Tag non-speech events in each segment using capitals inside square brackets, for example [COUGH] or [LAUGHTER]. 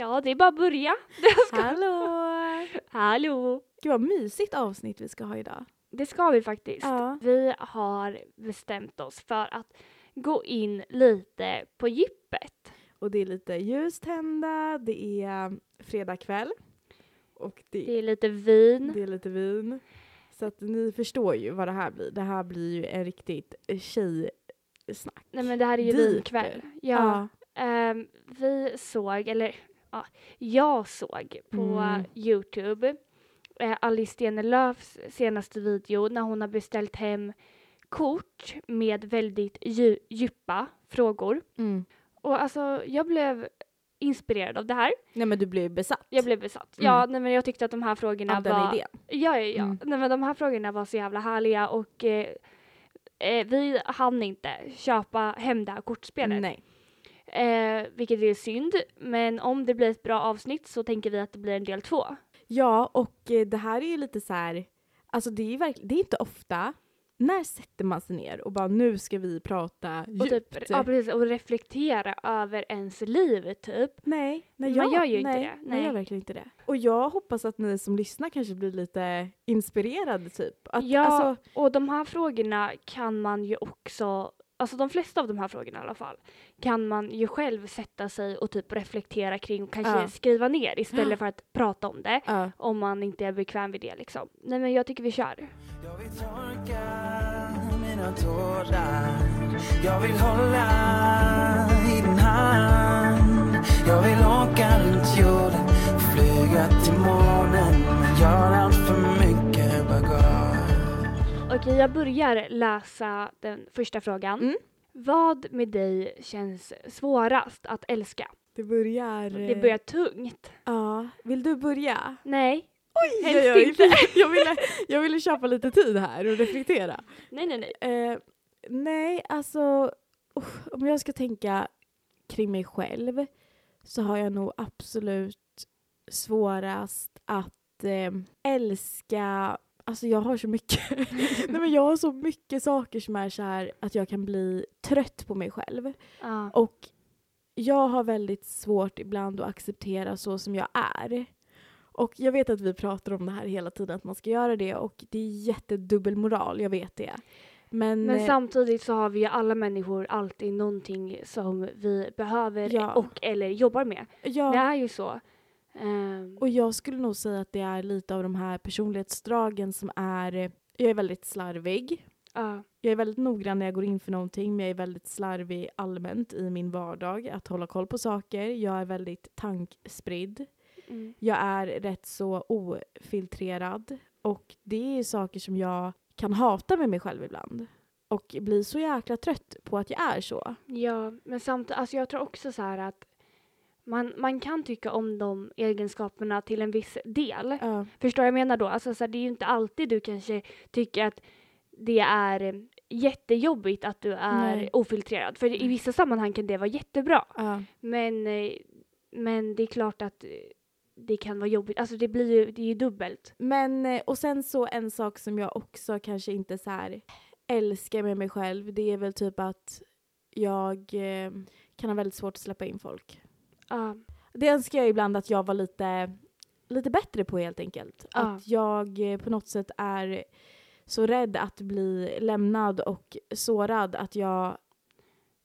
Ja, det är bara att börja. [LAUGHS] Hallå! Hallå! Gud vad mysigt avsnitt vi ska ha idag. Det ska vi faktiskt. Ja. Vi har bestämt oss för att gå in lite på djupet. Och det är lite ljus tända, det är um, fredag kväll. Och det, Det är lite vin. det är lite vin. Så att ni förstår ju vad det här blir. Det här blir ju en riktigt tjejsnack. Nej men det här är ju Deep. vinkväll. Ja. Ehm, vi såg, eller ja, jag såg på Mm. Youtube eh, Alice Stenelöfs senaste video när hon har beställt hem kort med väldigt dju- djupa frågor. Mm. Och alltså jag blev inspirerad av det här. Nej men du blev besatt Jag blev besatt. Mm. Ja, nej, men jag tyckte att de här frågorna av den var... idén. Ja, ja, ja. Mm. Nej, men de här frågorna var så jävla härliga och eh, eh, vi hann inte köpa hem det här kortspelet. Nej. Eh, vilket är synd, men om det blir ett bra avsnitt så tänker vi att det blir en del två. Ja, och eh, det här är ju lite så här, alltså det är verkligen, det är inte ofta, när sätter man sig ner och bara nu ska vi prata Och, djupt? typ, ja, precis, och reflektera över ens liv, typ. Nej, nej Man jag, gör ju inte nej, det. Nej, Nej. jag verkligen inte det. Och jag hoppas att ni som lyssnar kanske blir lite inspirerade typ. Att, Ja. Alltså, Och de här frågorna kan man ju också, alltså de flesta av de här frågorna i alla fall, kan man ju själv sätta sig och typ reflektera kring och kanske Ja. skriva ner istället för att prata om det. ja. Om man inte är bekväm vid det liksom. Nej men jag tycker vi kör. Jag vill torka mina tårar Jag vill hålla i din hand Jag vill åka runt jorden, flyga till månen Men gör allt för mycket bagage Okej, jag börjar läsa den första frågan. Mm. Vad med dig känns svårast att älska? Det börjar... Det eh, börjar tungt. Ja. Vill du börja? Nej. Oj, Helst oj, inte. [LAUGHS] jag, ville, jag ville köpa lite tid här och reflektera. Nej, nej, nej. Eh, nej, alltså om jag ska tänka kring mig själv så har jag nog absolut svårast att eh, älska Alltså jag har så mycket, [LAUGHS] nej men jag har så mycket saker som är så här att jag kan bli trött på mig själv. Ja. Och jag har väldigt svårt ibland att acceptera så som jag är. Och jag vet att vi pratar om det här hela tiden, att man ska göra det och det är jättedubbelmoral, jag vet det. Men, Men eh, samtidigt så har vi ju alla människor alltid någonting som vi behöver Ja. och eller jobbar med. ja, Det är ju så. Ehm, och jag skulle nog säga att det är lite av de här personlighetsdragen som är, eh, jag är väldigt slarvig. ja. Jag är väldigt noggrann när jag går in för någonting men jag är väldigt slarvig allmänt i min vardag. Att hålla koll på saker. Jag är väldigt tankspridd. Mm. Jag är rätt så ofiltrerad och det är saker som jag kan hata med mig själv ibland. Och bli så jäkla trött på att jag är så. Ja, men samtidigt, alltså jag tror också så här att man, man kan tycka om de egenskaperna till en viss del. Ja. Förstår jag menar då? Alltså så här, det är ju inte alltid du kanske tycker att det är jättejobbigt att du är Nej. ofiltrerad. För i vissa sammanhang kan det vara jättebra. Ja. Men, eh, men det är klart att eh, det kan vara jobbigt. Alltså det blir ju, det är ju dubbelt. Men, eh, och sen så en sak som jag också kanske inte så här älskar med mig själv, det är väl typ att jag kan ha väldigt svårt att släppa in folk. Ja. Det önskar jag ibland att jag var lite, lite bättre på helt enkelt. Ja. Att jag eh, på något sätt är så rädd att bli lämnad och sårad att jag,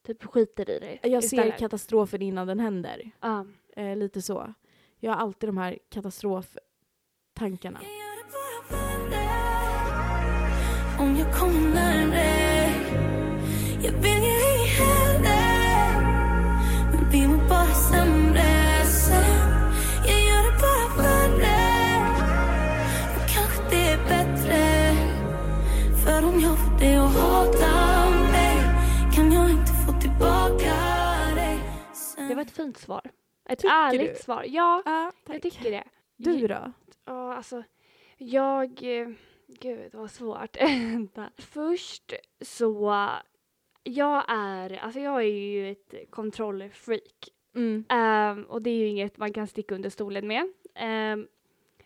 typ skiter i det jag ser istället. katastrofen innan den händer. Ja. Eh, lite så. Jag har alltid de här katastroftankarna. Om jag kommer närmre Jag vill fint svar. Ett Tycker ärligt du? svar. Ja, Ja, jag tycker det. Du då? Ja, alltså, jag... eh, Gud, vad svårt. [LAUGHS] Först så... Jag är, alltså jag är ju ett kontrollfreak. Mm. Ehm, och det är ju inget man kan sticka under stolen med. Ehm,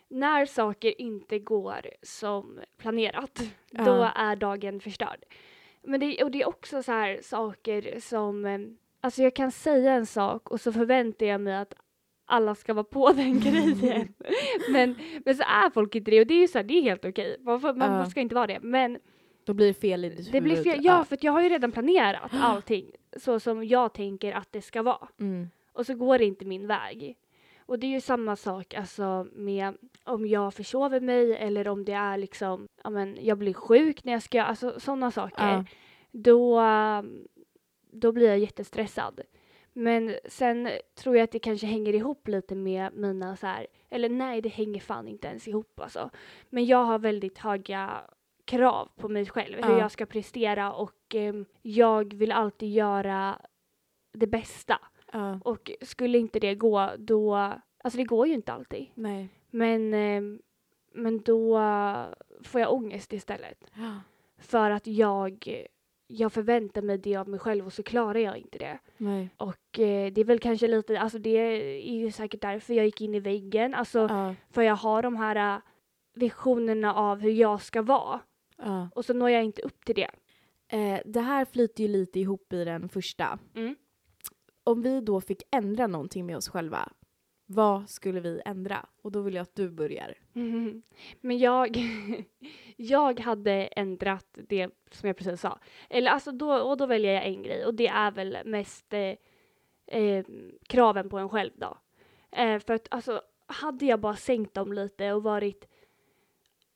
när saker inte går som planerat, Ja. då är dagen förstörd. Men det, och det är också så här saker som, eh, alltså jag kan säga en sak och så förväntar jag mig att alla ska vara på [LAUGHS] den grejen. [LAUGHS] men, men så är folk inte det och det är ju så här, det är helt okej. Man, Ja. man ska inte vara det. Men Då blir det fel i ditt det blir huvud. fel. Ja, för att jag har ju redan planerat [GASPS] allting så som jag tänker att det ska vara. Mm. Och så går det inte min väg. Och det är ju samma sak alltså med om jag försover mig eller om det är liksom, ja men jag blir sjuk när jag ska, alltså sådana saker. Ja. Då, då blir jag jättestressad. Men sen tror jag att det kanske hänger ihop lite med mina så här, eller nej det hänger fan inte ens ihop alltså. Men jag har väldigt höga krav på mig själv, hur Ja. jag ska prestera och em, jag vill alltid göra det bästa. Ja. Och skulle inte det gå, då... Alltså det går ju inte alltid. Nej. Men, eh, men då får jag ångest istället. Ja. För att jag, jag förväntar mig det av mig själv och så klarar jag inte det. Nej. Och eh, det är väl kanske lite, alltså det är ju säkert därför jag gick in i väggen. Alltså Ja. för jag har de här eh, visionerna av hur jag ska vara. Ja. Och så når jag inte upp till det. Eh, det här flyter ju lite ihop i den första. Mm. Om vi då fick ändra någonting med oss själva, vad skulle vi ändra? Och då vill jag att du börjar. Mhm. [LAUGHS] Men jag, [LAUGHS] jag hade ändrat det som jag precis sa. Eller alltså då, och då väljer jag en grej och det är väl mest eh, eh, kraven på en själv då. Eh, för att alltså hade jag bara sänkt dem lite och varit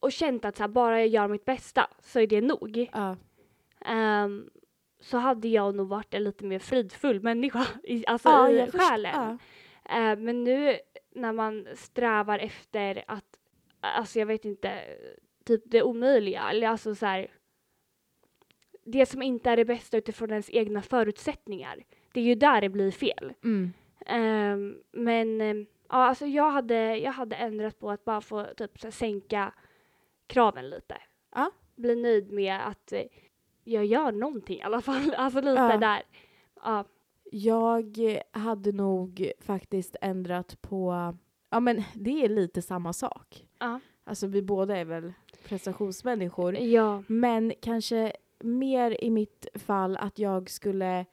och känt att så här, bara jag gör mitt bästa så är det nog. Ja. Ehm, så hade jag nog varit en lite mer fridfull människa [LAUGHS] i, alltså Ja, i själen. ja. Eh, men nu när man strävar efter att, alltså jag vet inte, typ det omöjliga, eller alltså så här, det som inte är det bästa utifrån ens egna förutsättningar. Det är ju där det blir fel. Mm. Ehm, men ehm, ja, alltså jag hade, jag hade ändrat på att bara få typ så här, sänka kraven lite. Ja. Bli nöjd med att eh, jag gör någonting i alla fall. [LAUGHS] Alltså lite Ja. där. Ja. Jag hade nog faktiskt ändrat på, ja men det är lite samma sak. Ja. Alltså vi båda är väl prestationsmänniskor. Ja. Men kanske mer i mitt fall att jag skulle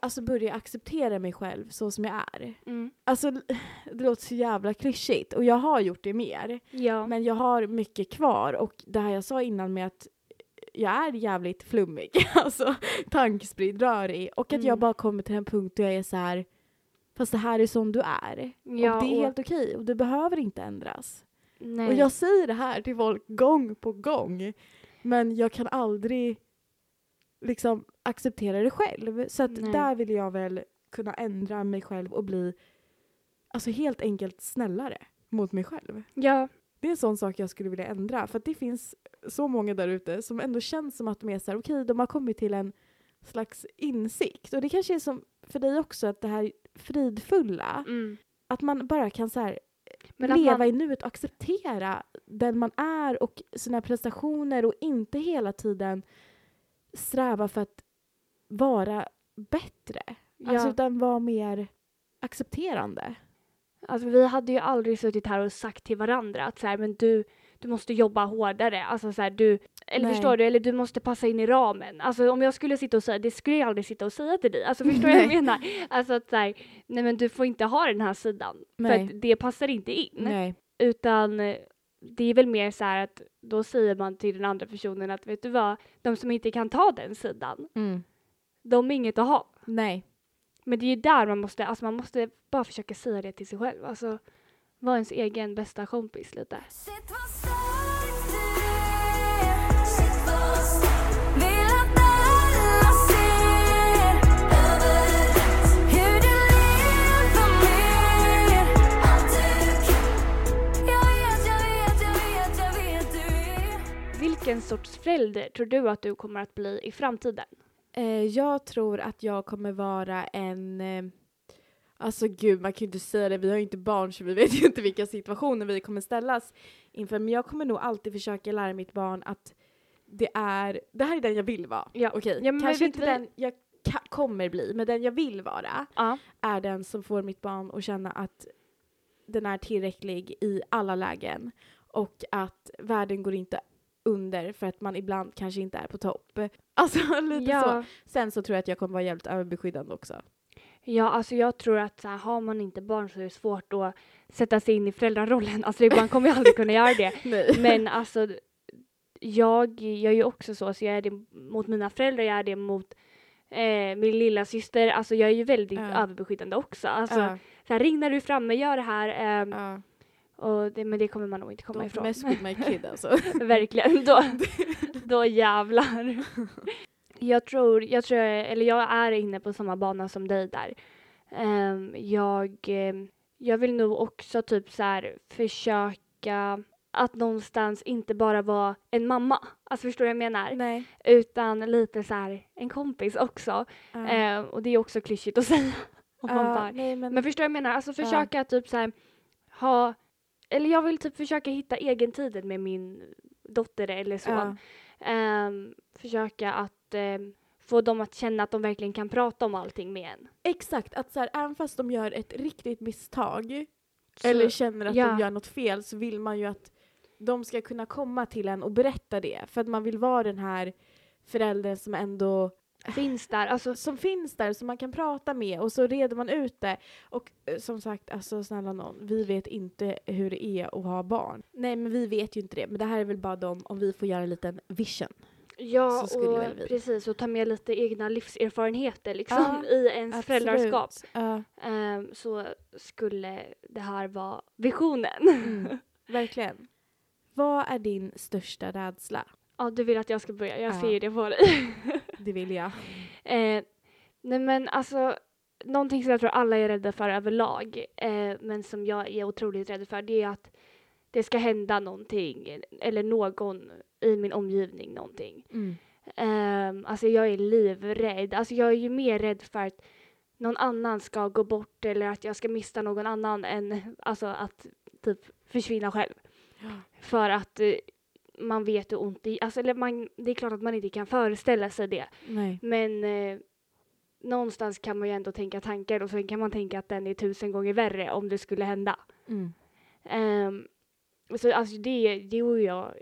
alltså börja acceptera mig själv så som jag är. Mm. Alltså det låter så jävla klyschigt och jag har gjort det mer. Ja. Men jag har mycket kvar och det här jag sa innan med att jag är jävligt flummig, [LAUGHS] alltså tankspridd, rörig och att jag Mm. bara kommer till en punkt där jag är så här fast det här är som du är. ja, och det är helt okej och det behöver inte ändras. nej. Och jag säger det här till folk gång på gång. Men jag kan aldrig liksom acceptera det själv. Så där vill jag väl kunna ändra mig själv och bli alltså helt enkelt snällare mot mig själv. Ja. Det är en sån sak jag skulle vilja ändra. För att det finns så många där ute som ändå känns som att de är så här, okej, de har kommit till en slags insikt. Och det kanske är som för dig också, att det här fridfulla, Mm. att man bara kan så här leva man- i nuet och acceptera den man är och sina prestationer och inte hela tiden sträva för att vara bättre. Alltså Ja. utan vara mer accepterande. Alltså vi hade ju aldrig suttit här och sagt till varandra att så här, men du, du måste jobba hårdare. Alltså så här, du, eller Nej. förstår du, eller du måste passa in i ramen. Alltså om jag skulle sitta och säga, det skulle jag aldrig sitta och säga till dig. Alltså [LAUGHS] förstår du vad jag menar? Alltså att så här, nej men du får inte ha den här sidan. Nej. För att det passar inte in. Nej. Utan eh, det är väl mer så här att då säger man till den andra personen att vet du vad, de som inte kan ta den sidan, Mm. de är inget att ha. Nej. Men det är ju där man måste, alltså man måste bara försöka säga det till sig själv. Alltså vara ens egen bästa kompis lite. Vilken sorts förälder tror du att du kommer att bli i framtiden? Eh, jag tror att jag kommer vara en... Eh, alltså gud, man kan ju inte säga det. Vi har ju inte barn så vi [LAUGHS] vet ju inte vilka situationer vi kommer ställas inför. Men jag kommer nog alltid försöka lära mitt barn att det är... Det här är den jag vill vara. Ja. Okej, Ja, kanske inte vi- den jag kommer bli, men den jag vill vara Ja. är den som får mitt barn att känna att den är tillräcklig i alla lägen och att världen går inte under för att man ibland kanske inte är på topp. [LAUGHS] Alltså lite så. ja. Sen så tror jag att jag kommer vara jävligt överbeskyddande också. Ja, alltså jag tror att så här, har man inte barn så är det svårt att sätta sig in i föräldrarollen. Alltså man kommer ju aldrig kunna göra det. [LAUGHS] Nej. Men alltså, jag gör ju också så, så jag är det mot mina föräldrar, jag är det mot eh, min lilla syster. Alltså jag är ju väldigt Ja. överbeskyddande också. Alltså, Ja, så här, ring när du är framme, gör det här. ehm, ja. Och det, men det kommer man nog inte komma Don't ifrån. mess with my kid [LAUGHS] alltså. Verkligen, då, [LAUGHS] då jävlar. Jag tror, jag tror, eller jag är inne på samma bana som dig där. Ehm, jag, ehm, jag vill nog också typ så här försöka att någonstans inte bara vara en mamma. Alltså förstår du vad jag menar? Nej. Utan lite så här en kompis också. Ja. Ehm, och det är också klyschigt att [LAUGHS] säga. bara, nej, men, men förstår du vad jag menar? Alltså försöka typ så här ha, eller jag vill typ försöka hitta egen tid med min dotter eller så. ja. Ehm, försöka att ehm, få dem att känna att de verkligen kan prata om allting med en. Exakt, att så här, även fast de gör ett riktigt misstag Så- eller känner att ja. de gör något fel så vill man ju att de ska kunna komma till en och berätta det. För att man vill vara den här föräldern som ändå finns där. Alltså, som finns där som man kan prata med och så reder man ut det. Och eh, som sagt, alltså snälla någon, vi vet inte hur det är att ha barn. Nej men vi vet ju inte det, men det här är väl bara de om vi får göra en liten vision. ja, och precis. Och ta med lite egna livserfarenheter liksom i ens föräldraskap. Ja, Ehm, så skulle det här vara visionen. mm, verkligen. Vad är din största rädsla? ja, du vill att jag ska börja. Jag Ja. ser ju det på dig. [LAUGHS] Det vill jag. Eh, nej men alltså, någonting som jag tror alla är rädda för överlag, eh, men som jag är otroligt rädd för, det är att det ska hända någonting, eller någon i min omgivning någonting. Mm. Um, alltså jag är livrädd. Alltså jag är ju mer rädd för att någon annan ska gå bort eller att jag ska mista någon annan än alltså att typ försvinna själv. Ja. För att eh, man vet hur ont det alltså, eller man, Det är klart att man inte kan föreställa sig det. Nej. Men eh, någonstans kan man ju ändå tänka tankar och sen kan man tänka att den är tusen gånger värre om det skulle hända. Mm. Um, så alltså det, det och jag,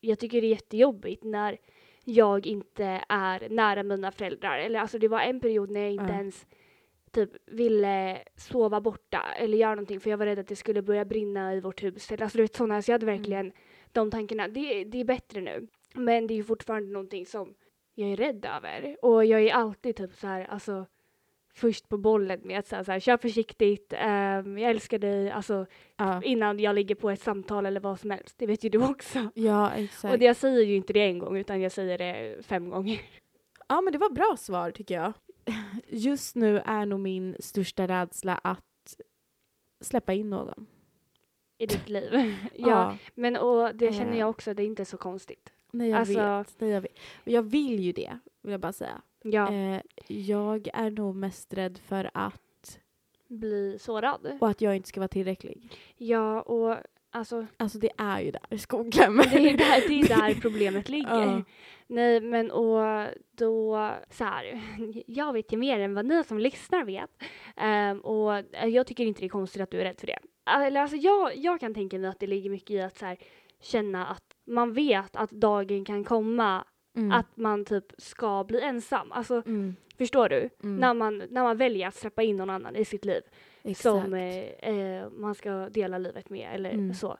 jag tycker det är jättejobbigt när jag inte är nära mina föräldrar. Eller alltså det var en period när jag inte Ja. ens typ ville sova borta eller göra någonting för jag var rädd att det skulle börja brinna i vårt hus. Eller alltså du vet sådana, så jag hade verkligen de tankarna. Det, det är bättre nu. Men det är ju fortfarande någonting som jag är rädd över. Och jag är alltid typ så här, alltså först på bollen med att säga så här, kör försiktigt, ehm, jag älskar dig, alltså Ja. innan jag ligger på ett samtal eller vad som helst. Det vet ju du också. ja, exakt. Och det, jag säger ju inte det en gång utan jag säger det fem gånger. Ja men det var bra svar tycker jag. [LAUGHS] Just nu är nog min största rädsla att släppa in någon. I ditt liv. [LAUGHS] ja, men och det känner jag också, det är inte så konstigt. Nej jag Alltså- vet. Nej, jag vet. Jag vill ju det, vill jag bara säga. Ja, Eh, jag är nog mest rädd för att, bli sårad. och att jag inte ska vara tillräcklig. Ja, och alltså Alltså det är ju där skon klämmer. det är där, det är där [LAUGHS] problemet ligger. Ja. Nej, men och då så här, jag vet ju mer än vad ni som lyssnar vet. Ehm, och eh, jag tycker inte det är konstigt att du är rädd för det. Eller alltså jag, jag kan tänka mig att det ligger mycket i att så här, känna att man vet att dagen kan komma Mm. att man typ ska bli ensam. Alltså Mm. förstår du? Mm. När, man, när man väljer att släppa in någon annan i sitt liv Exakt. som eh, eh, man ska dela livet med eller Mm. så.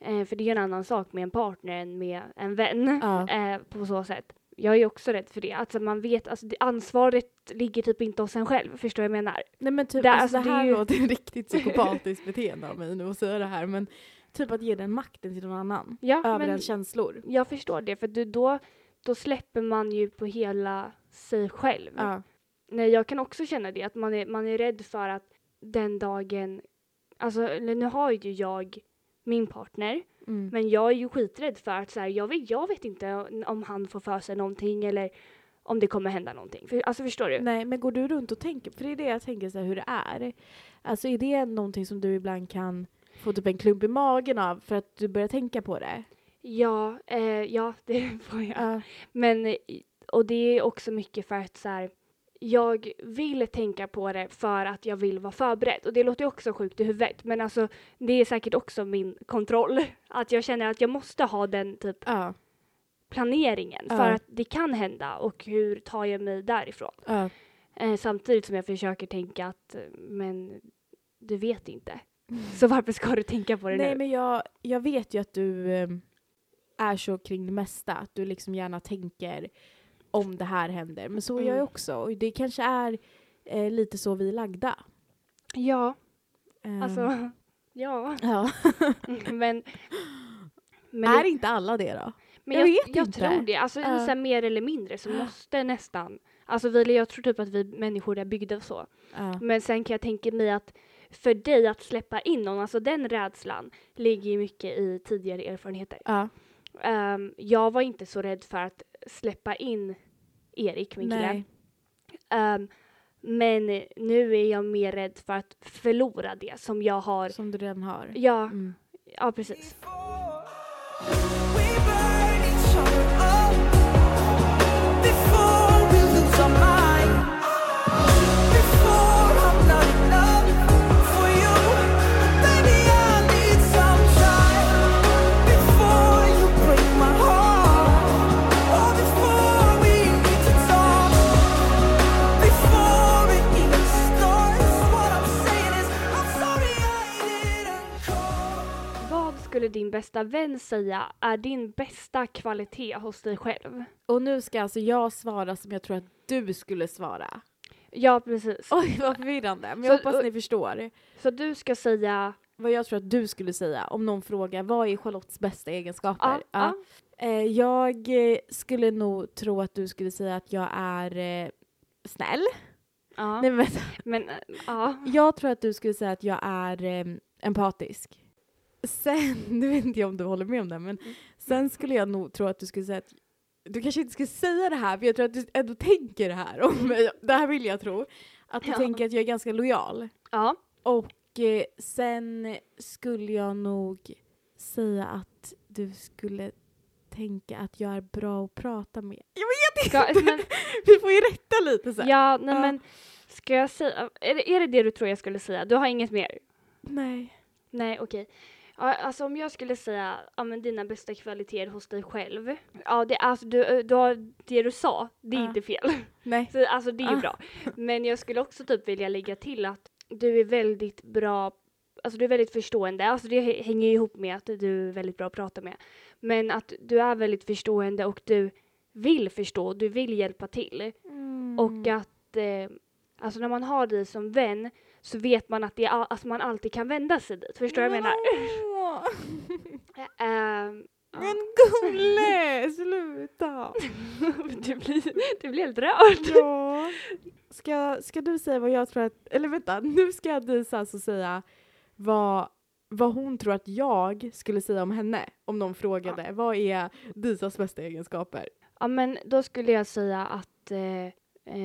Eh, för det är en annan sak med en partner än med en vän Ja. eh, på så sätt. Jag är också rädd för det. Alltså man vet, alltså det, ansvaret ligger typ inte hos en själv. Förstår jag menar? Nej men typ, Det- alltså, alltså, det det är här ju- låter riktigt [LAUGHS] psykopatiskt beteende av mig nu att säga det här men typ att ge den makten till någon annan. Ja, över ens känslor. jag förstår det. För du, då, då släpper man ju på hela sig själv. Ja. Nej, jag kan också känna det. Att man är, man är rädd för att den dagen... Alltså, nu har ju jag min partner. Mm. Men jag är ju skiträdd för att så här, jag, vet, jag vet inte om han får för sig någonting eller om det kommer hända någonting. För, alltså förstår du? Nej men går du runt och tänker, för det är det jag tänker så här, hur det är. Alltså är det någonting som du ibland kan få typ en klump i magen av för att du börjar tänka på det? Ja, eh, ja [LAUGHS] det får jag. Ja. Men, och det är också mycket för att så här, jag vill tänka på det för att jag vill vara förberedd. Och det låter ju också sjukt i huvudet. Men alltså, det är säkert också min kontroll. [LAUGHS] Att jag känner att jag måste ha den typ Ja. planeringen. Ja. För att det kan hända och hur tar jag mig därifrån? Ja. Eh, samtidigt som jag försöker tänka att, eh, men du vet inte. Så varför ska du tänka på det Nej nu? men jag, jag vet ju att du eh, är så kring det mesta, att du liksom gärna tänker om det här händer. Men så är jag ju Mm. också och det kanske är eh, lite så vi är lagda. Ja, Ehm, alltså, [LAUGHS] ja. ja. men, [LAUGHS] men, är inte alla det då? men jag jag, vet jag inte. tror det. Alltså, Ja. så mer eller mindre så måste nästan, alltså vi, jag tror typ att vi människor är byggda så. Ja. Men sen kan jag tänka mig att för dig att släppa in någon, alltså den rädslan ligger ju mycket i tidigare erfarenheter. Ja. Ehm, jag var inte så rädd för att släppa in Erik, min kille. Ehm, men nu är jag mer rädd för att förlora det som jag har. Som du redan har. Ja, Mm. ja precis. Skulle din bästa vän säga är din bästa kvalitet hos dig själv? Och nu ska alltså jag svara som jag tror att du skulle svara. Ja, precis. Oj vad förvirrande, men Så- jag hoppas ni förstår. Så du ska säga... Vad jag tror att du skulle säga om någon frågar vad är Charlottes bästa egenskaper? Ja, ja. Eh, jag eh, skulle nog tro att du skulle säga att jag är eh, snäll. ja. Nej, men. Men, ja. jag tror att du skulle säga att jag är eh, empatisk. Sen, [LAUGHS] nu vet inte jag om du håller med om det, men sen skulle jag nog tro att du skulle säga att du kanske inte skulle säga det här, för jag tror att du ändå tänker det här om mig. [LAUGHS] Det här vill jag tro. Att du Ja. tänker att jag är ganska lojal. ja. Och eh, sen skulle jag nog säga att du skulle tänka att jag är bra att prata med. Jag vet Ska, inte! men, [LAUGHS] Vi får ju rätta lite sen. ja, nej Ja. men ska jag säga, är det, är det det du tror jag skulle säga? Du har inget mer? Nej. Nej, okej. Ja, alltså om jag skulle säga, ja men dina bästa kvaliteter hos dig själv. Ja, det, alltså, du, du har, det du sa, det är Ja. inte fel. [LAUGHS] Nej. Så, alltså det är ju Ah. bra. [LAUGHS] Men jag skulle också typ vilja lägga till att du är väldigt bra, alltså du är väldigt förstående. Alltså det hänger ihop med att du är väldigt bra att prata med. Men att du är väldigt förstående och du vill förstå, du vill hjälpa till. Mm. Och att, eh, alltså när man har dig som vän så vet man att det alltså man alltid kan vända sig dit. Förstår du vad jag menar? [LAUGHS] Ja. Men Gulle, sluta! [LAUGHS] du, blir, du blir helt rörd. Ja. Ska, ska du säga vad jag tror att, eller vänta, nu ska jag Disa alltså säga vad, vad hon tror att jag skulle säga om henne om någon frågade vad är Disas bästa egenskaper? Ja men då skulle jag säga att eh,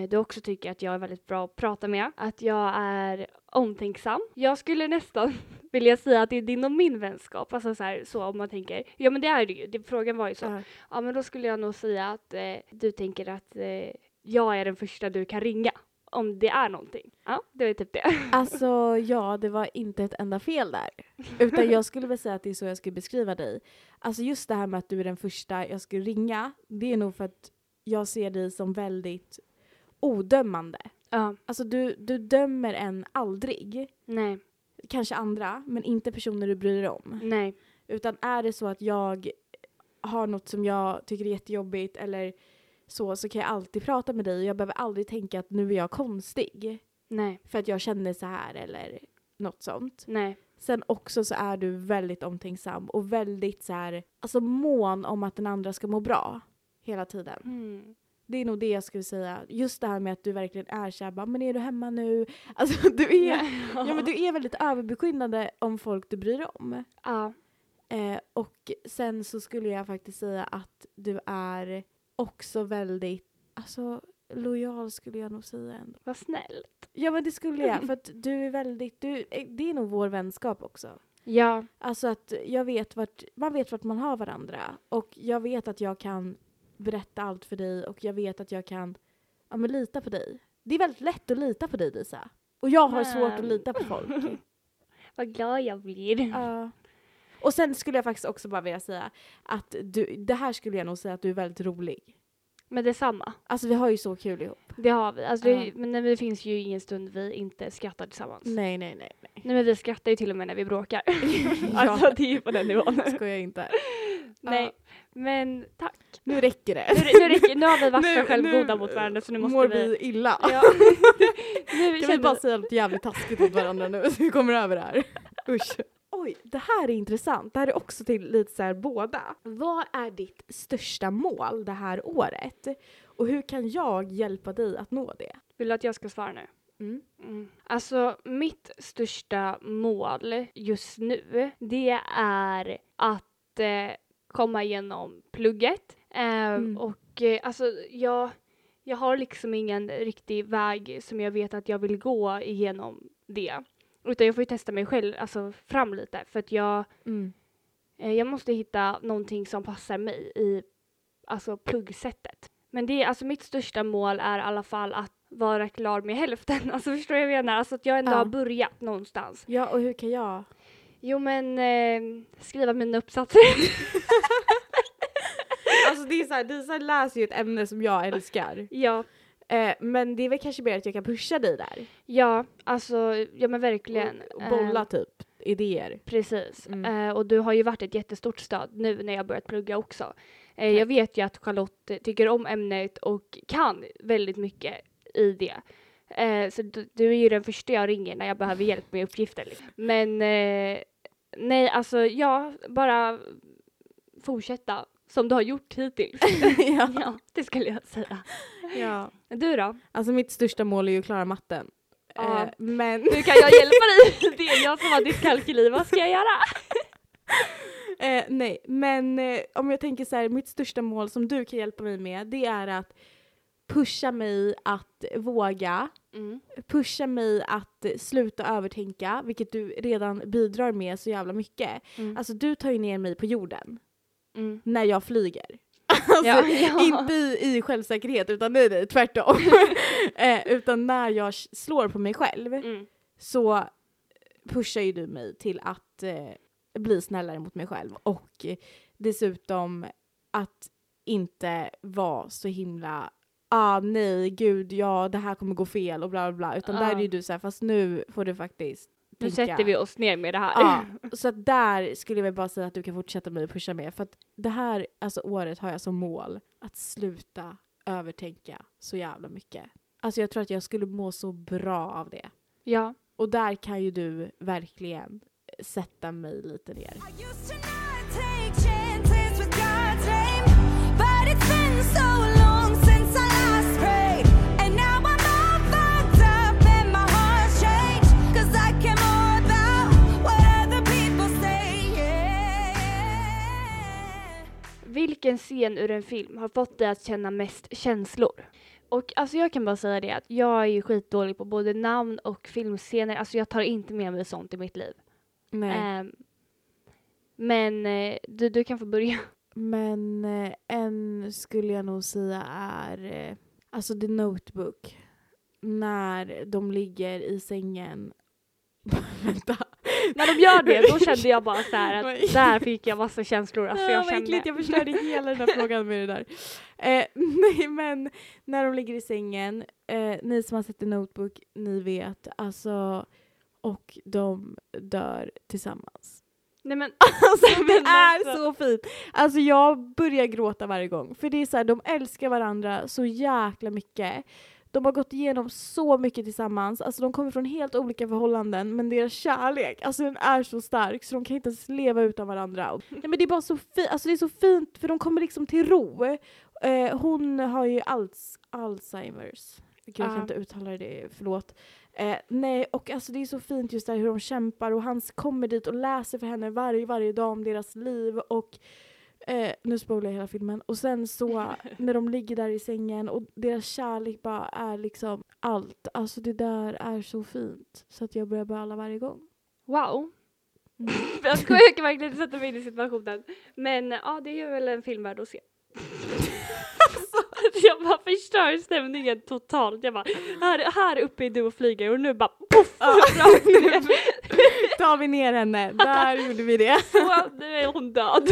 du också tycker att jag är väldigt bra att prata med. Att jag är omtänksam. Jag skulle nästan [LAUGHS] vilja säga att det är din och min vänskap. Alltså så, här, så om man tänker. Ja men det är det ju. Det, frågan var ju så. Ja. Ja men då skulle jag nog säga att eh, du tänker att eh, jag är den första du kan ringa. Om det är någonting. Ja, det är typ det. [LAUGHS] Alltså ja, det var inte ett enda fel där. Utan jag skulle väl säga att det är så jag skulle beskriva dig. Alltså just det här med att du är den första jag skulle ringa, det är nog för att jag ser dig som väldigt odömande. Ja, Alltså du, du dömer en aldrig. nej, Kanske andra, men inte personer du bryr dig om. nej. Utan är det så att jag har något som jag tycker är jättejobbigt eller så, så kan jag alltid prata med dig och jag behöver aldrig tänka att nu är jag konstig Nej, för att jag känner så här eller något sånt. nej. Sen också så är du väldigt omtänksam och väldigt så här, alltså mån om att den andra ska må bra hela tiden. Mm. Det är nog det jag skulle säga. Just det här med att du verkligen är såhär, bara, men är du hemma nu? [LAUGHS] Alltså du är, ja, men du är väldigt överbeskyddande om folk du bryr dig om. Ja, Eh, och sen så skulle jag faktiskt säga att du är också väldigt, alltså lojal skulle jag nog säga ändå. vad snällt. Ja men det skulle jag, [LAUGHS] för att du är väldigt, du, eh, det är nog vår vänskap också. Ja, Alltså att jag vet vart, man vet vart man har varandra. Och jag vet att jag kan berätta allt för dig och jag vet att jag kan ja, men lita på dig. Det är väldigt lätt att lita på dig Lisa. Och jag har svårt att lita på folk. [LAUGHS] vad glad jag blir. Ja. Och sen skulle jag faktiskt också bara vilja säga att du, det här skulle jag nog säga att du är väldigt rolig. Men detsamma. Alltså vi har ju så kul ihop. Det har vi. Alltså, Ja. det, men nej, det finns ju ingen stund vi inte skrattar tillsammans. Nej, nej, nej. nej. Nej men vi skrattar ju till och med när vi bråkar. [LAUGHS] Alltså det är ju på den nivån. Skojar inte. Nej. Men tack. Nu räcker det. Nu, nu, räcker, nu har vi varit för självgoda mot varandra så nu måste Mår vi... vi illa? Ja. [LAUGHS] nu Kan vi bara säga något jävligt taskigt mot varandra nu så vi kommer över det här? Usch. Oj, det här är intressant. Det här är också till lite så här båda. Vad är ditt största mål det här året? Och hur kan jag hjälpa dig att nå det? Vill du att jag ska svara nu? Mm. Mm. Alltså mitt största mål just nu det är att eh, komma igenom plugget. Eh, Mm. Och eh, alltså jag, jag har liksom ingen riktig väg som jag vet att jag vill gå igenom det. Utan jag får ju testa mig själv alltså, fram lite för att jag, Mm. eh, jag måste hitta någonting som passar mig i alltså, pluggsättet. Men det är alltså mitt största mål är i alla fall att vara klar med hälften. [LAUGHS] Alltså förstår du vad jag menar? Alltså att jag ändå Ja. har börjat någonstans. Ja, och hur kan jag? Jo men eh, skriva mina uppsatser. [LAUGHS] Alltså det är så här, Disa läser ju ett ämne som jag älskar. ja, Eh, men det är väl kanske mer att jag kan pusha dig där. ja, alltså ja men verkligen. Och, och bolla Eh, typ idéer. Precis. Mm. Eh, och du har ju varit ett jättestort stöd nu när jag börjat plugga också. Eh, jag vet ju att Charlotte tycker om ämnet och kan väldigt mycket i det. Eh, så du, du är ju den första jag ringer när jag behöver hjälp med uppgifter. Liksom. Men eh, nej, alltså ja, bara fortsätta som du har gjort hittills. [LAUGHS] ja. ja, det skulle jag säga. ja. Du då? Alltså mitt största mål är ju att klara matten. Ja. Eh, men Nu kan jag hjälpa dig. [LAUGHS] Det är jag som har dyskalkyli. Vad ska jag göra? [LAUGHS] Eh, nej, men eh, om jag tänker så här, mitt största mål som du kan hjälpa mig med, det är att pusha mig att våga, Mm. pusha mig att sluta övertänka, vilket du redan bidrar med så jävla mycket. Mm. Alltså du tar ju ner mig på jorden Mm. när jag flyger. [LAUGHS] Alltså, Ja, ja. Inte i, i självsäkerhet, utan nej, nej, tvärtom. [LAUGHS] eh, utan när jag slår på mig själv Mm. så pushar ju du mig till att eh, bli snällare mot mig själv och dessutom att inte vara så himla ah nej gud ja det här kommer gå fel och bla bla bla utan där Ja. är ju du så här fast nu får du faktiskt Nu tänka. sätter vi oss ner med det här. Ja, [LAUGHS] så att där skulle jag bara säga att du kan fortsätta mig och pusha med för att det här alltså året har jag som mål att sluta övertänka så jävla mycket. Alltså jag tror att jag skulle må så bra av det. ja. Och där kan ju du verkligen sätta mig lite ner. Vilken scen ur en film har fått dig att känna mest känslor? Och alltså jag kan bara säga det att jag är ju skitdålig på både namn och filmscener. Alltså jag tar inte med mig sånt i mitt liv. Nej. Ehm, men eh, du, du kan få börja. [LAUGHS] Men eh, en skulle jag nog säga är eh, alltså The Notebook. När de ligger i sängen. [LAUGHS] Vänta. När de gör det, då kände jag bara så här att [LAUGHS] där fick jag massa känslor. Alltså Ja, jag kände... äckligt, jag förstörde hela den här frågan med det där. Eh, [LAUGHS] nej men när de ligger i sängen, eh, ni som har sett The Notebook, ni vet alltså och de dör tillsammans. Nej men, [LAUGHS] Alltså det Men är alltså. så fint! Alltså jag börjar gråta varje gång, för det är så här, de älskar varandra så jäkla mycket. De har gått igenom så mycket tillsammans, alltså de kommer från helt olika förhållanden men deras kärlek, alltså den är så stark så de kan inte ens leva utan varandra. Nej, men det är bara så fint, alltså det är så fint för de kommer liksom till ro. Eh, hon har ju Alz Alzheimers. Gud, jag kan Ja. inte uttala det, förlåt. Eh, nej, och alltså det är så fint just där hur de kämpar och han kommer dit och läser för henne varje, varje dag om deras liv och eh, nu spoilar jag hela filmen. Och sen så [LAUGHS] när de ligger där i sängen och deras kärlek bara är liksom allt. Alltså det där är så fint så att jag börjar böla varje gång. wow. Mm. [LAUGHS] Jag kan verkligen inte sätta mig in i situationen. Men ja, det är väl en film värd att se. [LAUGHS] Jag bara förstör stämningen totalt. Jag bara, här, här uppe är du och flyger och nu bara poff! Ja. Tar vi ner henne, där gjorde vi det. Så, nu är hon död.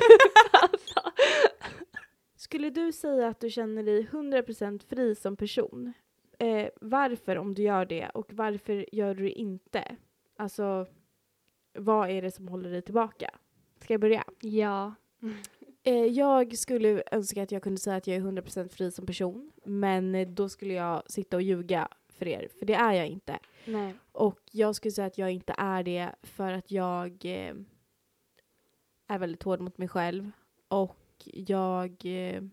Skulle du säga att du känner dig 100% fri som person? Eh, varför om du gör det och varför gör du det inte? Alltså, vad är det som håller dig tillbaka? Ska jag börja? Ja. Eh, jag skulle önska att jag kunde säga att jag är 100% fri som person, men då skulle jag sitta och ljuga för er, för det är jag inte. Nej. Och jag skulle säga att jag inte är det för att jag eh, är väldigt hård mot mig själv och jag eh,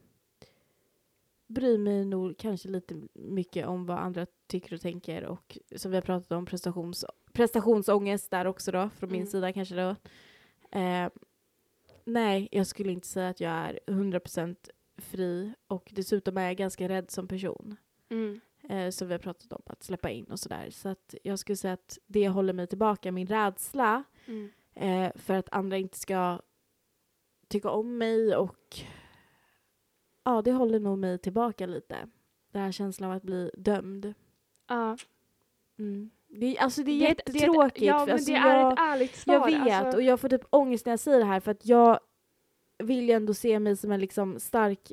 bryr mig nog kanske lite mycket om vad andra tycker och tänker och som vi har pratat om prestations, prestationsångest där också då, från min Mm. sida kanske då. Eh, nej, jag skulle inte säga att jag är 100% fri och dessutom är jag ganska rädd som person Mm. eh, som vi har pratat om, att släppa in och sådär. Så att jag skulle säga att det håller mig tillbaka, min rädsla Mm. eh, för att andra inte ska tycka om mig och ja, det håller nog mig tillbaka lite. Den här känslan av att bli dömd. Ja. Mm. Det, är- alltså det är Det ett- det jättetråkigt. Ja, men alltså det är jag, ett ärligt svar. jag vet alltså. och jag får typ ångest när jag säger det här för att jag vill ju ändå se mig som en liksom stark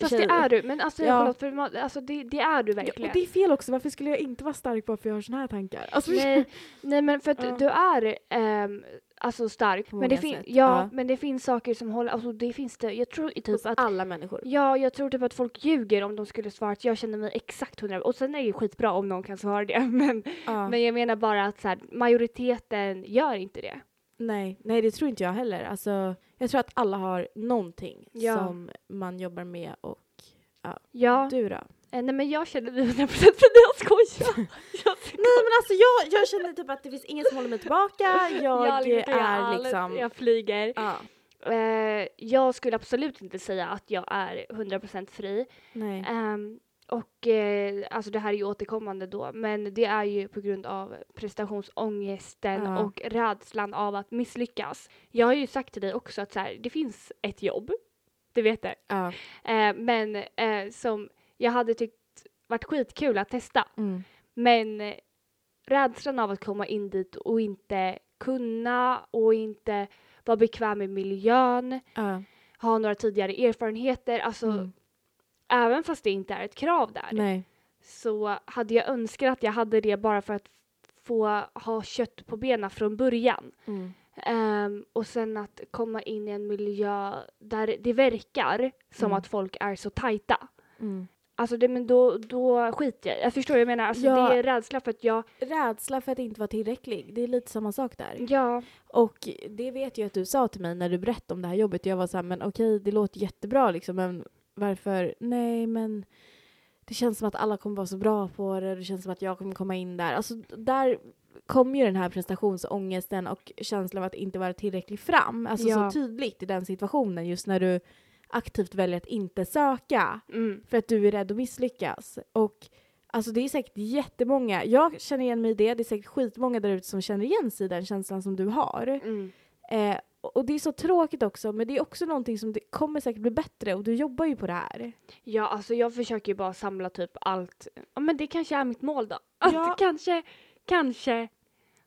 Fast det är du. Men alltså, Ja. Charlotte, för, alltså det, det är du Ja, verkligen. och det är fel också, varför skulle jag inte vara stark bara för att jag har såna här tankar? Alltså, nej, nej, men för att Ja. du är ehm, alltså stark. Men det, fin- sätt, ja, ja. men det finns saker som håller, alltså det finns det, jag tror typ hos att alla människor. Ja, jag tror typ att folk ljuger om de skulle svara att jag känner mig exakt hundra Och sen är det ju skitbra om någon kan svara det. [LAUGHS] Men, Ja. men jag menar bara att så här, majoriteten gör inte det. Nej, nej, det tror inte jag heller. Alltså, jag tror att alla har någonting Ja. som man jobbar med och Ja, du då? eh, nej men jag känner mig 100% för det, jag skojar. [LAUGHS] jag. Nej men alltså jag, jag känner typ att det finns inget som håller mig tillbaka. [LAUGHS] Jag, jag, är allt, liksom... jag flyger. Ja, Eh, jag skulle absolut inte säga att jag är 100% fri. nej. Ehm, och eh, alltså det här är ju återkommande då, men det är ju på grund av prestationsångesten Ja. och rädslan av att misslyckas. Jag har ju sagt till dig också att så här, det finns ett jobb, du vet det, Ja. eh, men eh, som jag hade tyckt varit skitkul att testa. Mm. Men eh, rädslan av att komma in dit och inte kunna och inte vara bekväm i miljön, Ja. ha några tidigare erfarenheter, alltså Mm. Även fast det inte är ett krav där Nej. så hade jag önskat att jag hade det bara för att få ha kött på benen från början. Mm. Ehm, och sen att komma in i en miljö där det verkar som Mm. att folk är så tajta. Mm. Alltså det, men då, då skiter jag Jag förstår vad jag menar. Alltså Ja. det är rädsla för att jag, Rädsla för att inte vara tillräcklig. Det är lite samma sak där. ja, Och det vet jag att du sa till mig när du berättade om det här jobbet. Jag var så här, men okej, det låter jättebra liksom, men varför? Nej, men det känns som att alla kommer vara så bra på det. Det känns som att jag kommer komma in där. Alltså, där kommer ju den här prestationsångesten och känslan av att inte vara tillräckligt fram. Alltså Ja. så tydligt i den situationen, just när du aktivt väljer att inte söka mm, för att du är rädd att misslyckas. Och alltså det är säkert jättemånga, jag känner igen mig i det, det är säkert skitmånga där ute som känner igen sig i den känslan som du har. mm. Eh, och det är så tråkigt också, men det är också någonting som det kommer säkert bli bättre och du jobbar ju på det här. ja, alltså jag försöker ju bara samla typ allt. Ja, men det kanske är mitt mål då. Att Ja. kanske, kanske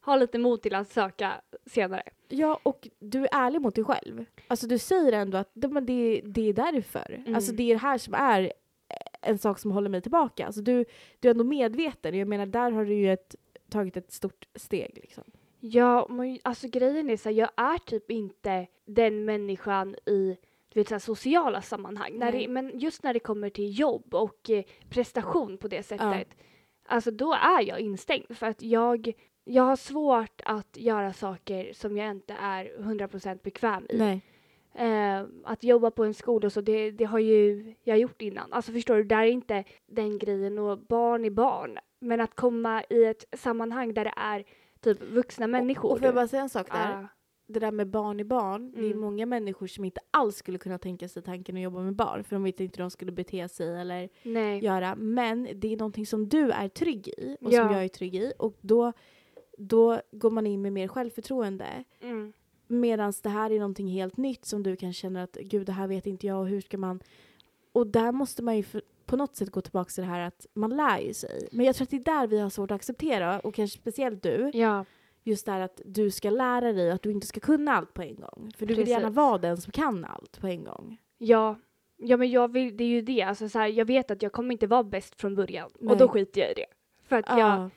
ha lite mod till att söka senare. Ja, och du är ärlig mot dig själv. Alltså du säger ändå att det, men det, det är därför. Mm. Alltså det är det här som är en sak som håller mig tillbaka. Alltså du, du är ändå medveten. Jag menar, där har du ju ett, tagit ett stort steg. Liksom. Ja, men alltså grejen är så här, jag är typ inte den människan i du vet, så här, sociala sammanhang. När det, men just när det kommer till jobb och eh, prestation på det sättet, alltså då är jag instängd för att jag, jag har svårt att göra saker som jag inte är 100% bekväm i. Nej. Eh, att jobba på en skola och så, det, det har ju jag gjort innan. Alltså förstår du, där är inte den grejen och barn är barn. Men att komma i ett sammanhang där det är typ vuxna människor. Och, och får jag bara säga en sak där? Ah, Det där med barn i barn, det är Mm. många människor som inte alls skulle kunna tänka sig tanken att jobba med barn för de vet inte hur de skulle bete sig eller nej. göra. Men det är någonting som du är trygg i och Ja. som jag är trygg i och då, då går man in med mer självförtroende. Mm. Medan det här är någonting helt nytt som du kan känna att gud det här vet inte jag och hur ska man... Och där måste man ju för, på något sätt gå tillbaka till det här att man lär ju sig. Men jag tror att det är där vi har svårt att acceptera och kanske speciellt du. Ja, Just det här att du ska lära dig och att du inte ska kunna allt på en gång. För du vill Precis. gärna vara den som kan allt på en gång. ja. Ja men jag vill, det är ju det, alltså så här, jag vet att jag kommer inte vara bäst från början och Nej. då skiter jag i det. För att jag,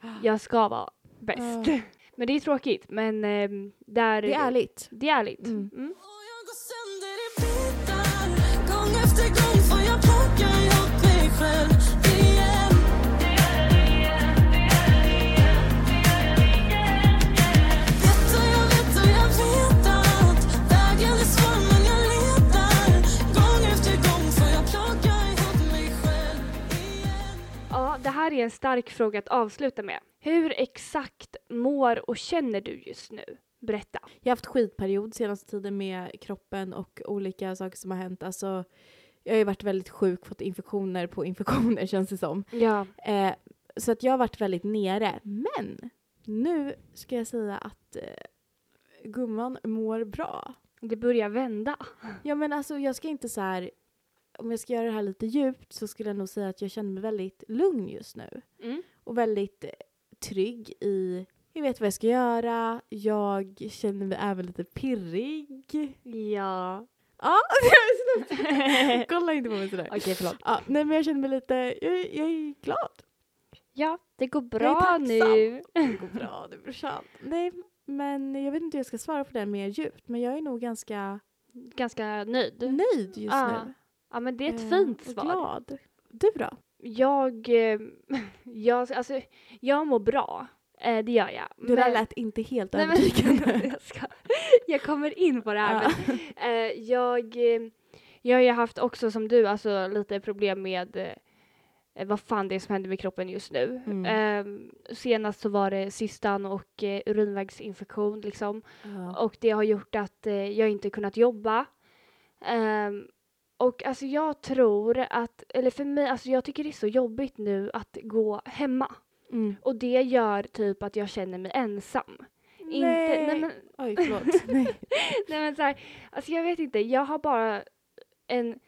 Ja. jag ska vara bäst. Ja. [LAUGHS] Men det är tråkigt men ehm, där, Det är ärligt. Det är ärligt. Mm. Mm. Här är en stark fråga att avsluta med. Hur exakt mår och känner du just nu? Berätta. Jag har haft skitperiod senaste tiden med kroppen och olika saker som har hänt. Alltså, jag har ju varit väldigt sjuk, fått infektioner på infektioner [LAUGHS] känns det som. Ja. Eh, så att jag har varit väldigt nere. Men nu ska jag säga att eh, gumman mår bra. Det börjar vända. Ja men alltså jag ska inte så här, om jag ska göra det här lite djupt så skulle jag nog säga att jag känner mig väldigt lugn just nu. Mm. Och väldigt eh, trygg i, jag vet vad jag ska göra, jag känner mig även lite pirrig. Ja. Ja, [LAUGHS] [LAUGHS] kolla inte på mig sådär. Okej, förlåt. Ja, nej men jag känner mig lite, jag, jag är glad. Ja, det går Jag är bra nu. Det går bra, blir sant. Nej, men jag vet inte hur jag ska svara på det mer djupt, men jag är nog ganska Ganska nöjd. nöjd just Ja, nu. Ja, men det är ett Eh, fint svar. glad. Du då? Jag, eh, [LAUGHS] jag, alltså, jag mår bra. Eh, det gör jag. Det där lät inte helt Nej, men, övertygande. [LAUGHS] jag, ska, jag kommer in på det här. Ja. Men, eh, jag, eh, jag har ju haft också som du, alltså lite problem med eh, vad fan det är som händer med kroppen just nu. Mm. Eh, senast så var det cystan och eh, urinvägsinfektion liksom. Ja. Och det har gjort att jag inte kunnat jobba. Ehm, och alltså jag tror att, eller för mig, alltså jag tycker det är så jobbigt nu att gå hemma. Mm. Och det gör typ att jag känner mig ensam. Inte, nej men, Oj, [LAUGHS] förlåt. nej. nej men så här, alltså jag vet inte, jag har bara en,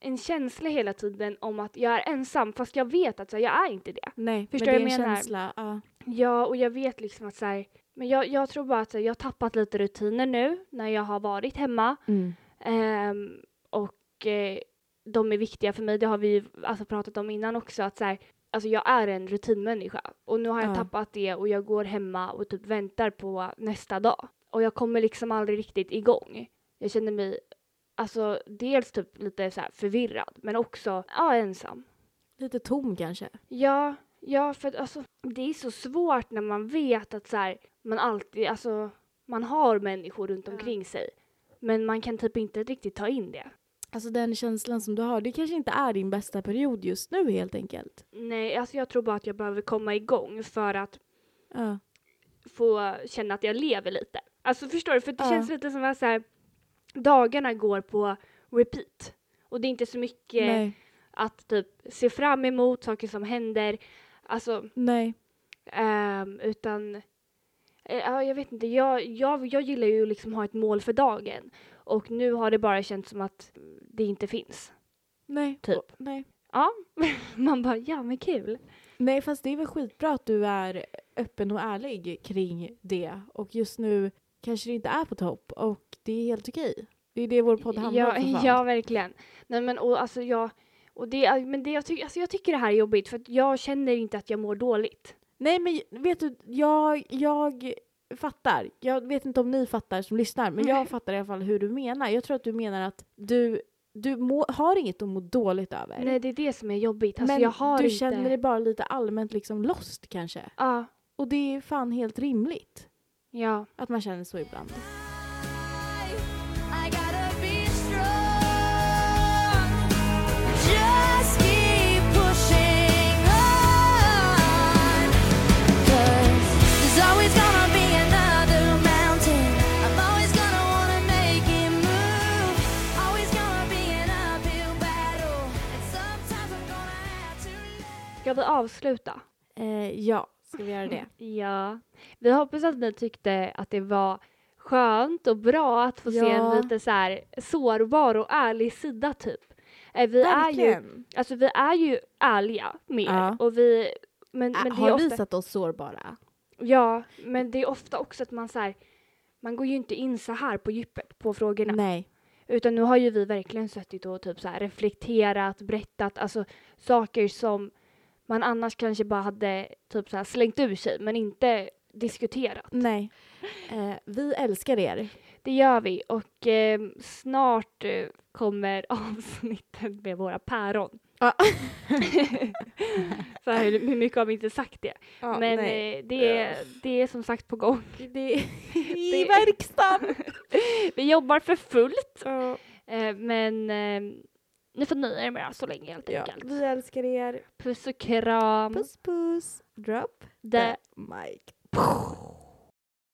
en känsla hela tiden om att jag är ensam fast jag vet att så här, jag är inte det. nej, Förstår men det är en menar? känsla. Ja. Ja, och jag vet liksom att så här, men jag, jag tror bara att så här, jag har tappat lite rutiner nu när jag har varit hemma. Mm. Ehm, och eh, de är viktiga för mig, det har vi ju alltså pratat om innan också. Att så här, alltså jag är en rutinmänniska och nu har jag Ja. tappat det och jag går hemma och typ väntar på nästa dag. Och jag kommer liksom aldrig riktigt igång. Jag känner mig alltså dels typ lite så förvirrad men också ja, ensam. Lite tom kanske. Ja, ja för att alltså det är så svårt när man vet att så här, man alltid, alltså man har människor runt Ja. omkring sig. Men man kan typ inte riktigt ta in det. Alltså den känslan som du har, det kanske inte är din bästa period just nu helt enkelt. Nej, alltså jag tror bara att jag behöver komma igång för att Ja. få känna att jag lever lite. Alltså förstår du? För det Ja. känns lite som att så här, dagarna går på repeat. Och det är inte så mycket Nej. att typ se fram emot saker som händer. Alltså, Nej. ehm, utan ja, jag vet inte, jag, jag, jag gillar ju liksom ha ett mål för dagen. Och nu har det bara känts som att det inte finns. Nej. Typ. Nej. Ja, [LAUGHS] man bara ja men kul. Nej, fast det är väl skitbra att du är öppen och ärlig kring det. Och just nu kanske det inte är på topp och det är helt okej. Det är det vår podd handlar ja, om [LAUGHS] ja, verkligen. Nej men och alltså jag, och det, men det jag, tycker, alltså jag tycker det här är jobbigt för att jag känner inte att jag mår dåligt. Nej, men vet du, jag, jag fattar. Jag vet inte om ni fattar som lyssnar, men jag fattar i alla fall hur du menar. Jag tror att du menar att du, du må, har inget att må dåligt över. Nej det är det som är jobbigt. Alltså men jag har du inte... känner dig bara lite allmänt liksom lost kanske. Ja, Och det är fan helt rimligt ja. att man känner så ibland. Ska vi avsluta? Eh, ja, ska vi göra det? [LAUGHS] Ja. Vi hoppas att ni tyckte att det var skönt och bra att få se en Ja. lite så här sårbar och ärlig sida typ. Eh, Vi är ju, Verkligen. alltså vi är ju ärliga med Ja. och vi men, men har ofta, visat oss sårbara. Ja, men det är ofta också att man så här, man går ju inte in så här på djupet på frågorna. Nej. Utan nu har ju vi verkligen suttit och typ så reflekterat, berättat, alltså saker som man annars kanske bara hade typ så här slängt ur sig men inte diskuterat. Nej. Eh, vi älskar er. Det gör vi och eh, snart eh, kommer [LAUGHS] avsnittet med våra päron. Ja. [LAUGHS] så här, hur mycket har vi inte sagt det? Ja, Men eh, det, är, det är som sagt på gång. det är [LAUGHS] i Det- verkstaden. Vi jobbar för fullt. Ja. Eh, men eh, ni får nöja er med det så länge helt Ja, enkelt. vi älskar er. Puss och kram. Puss puss. Drop Det the mic.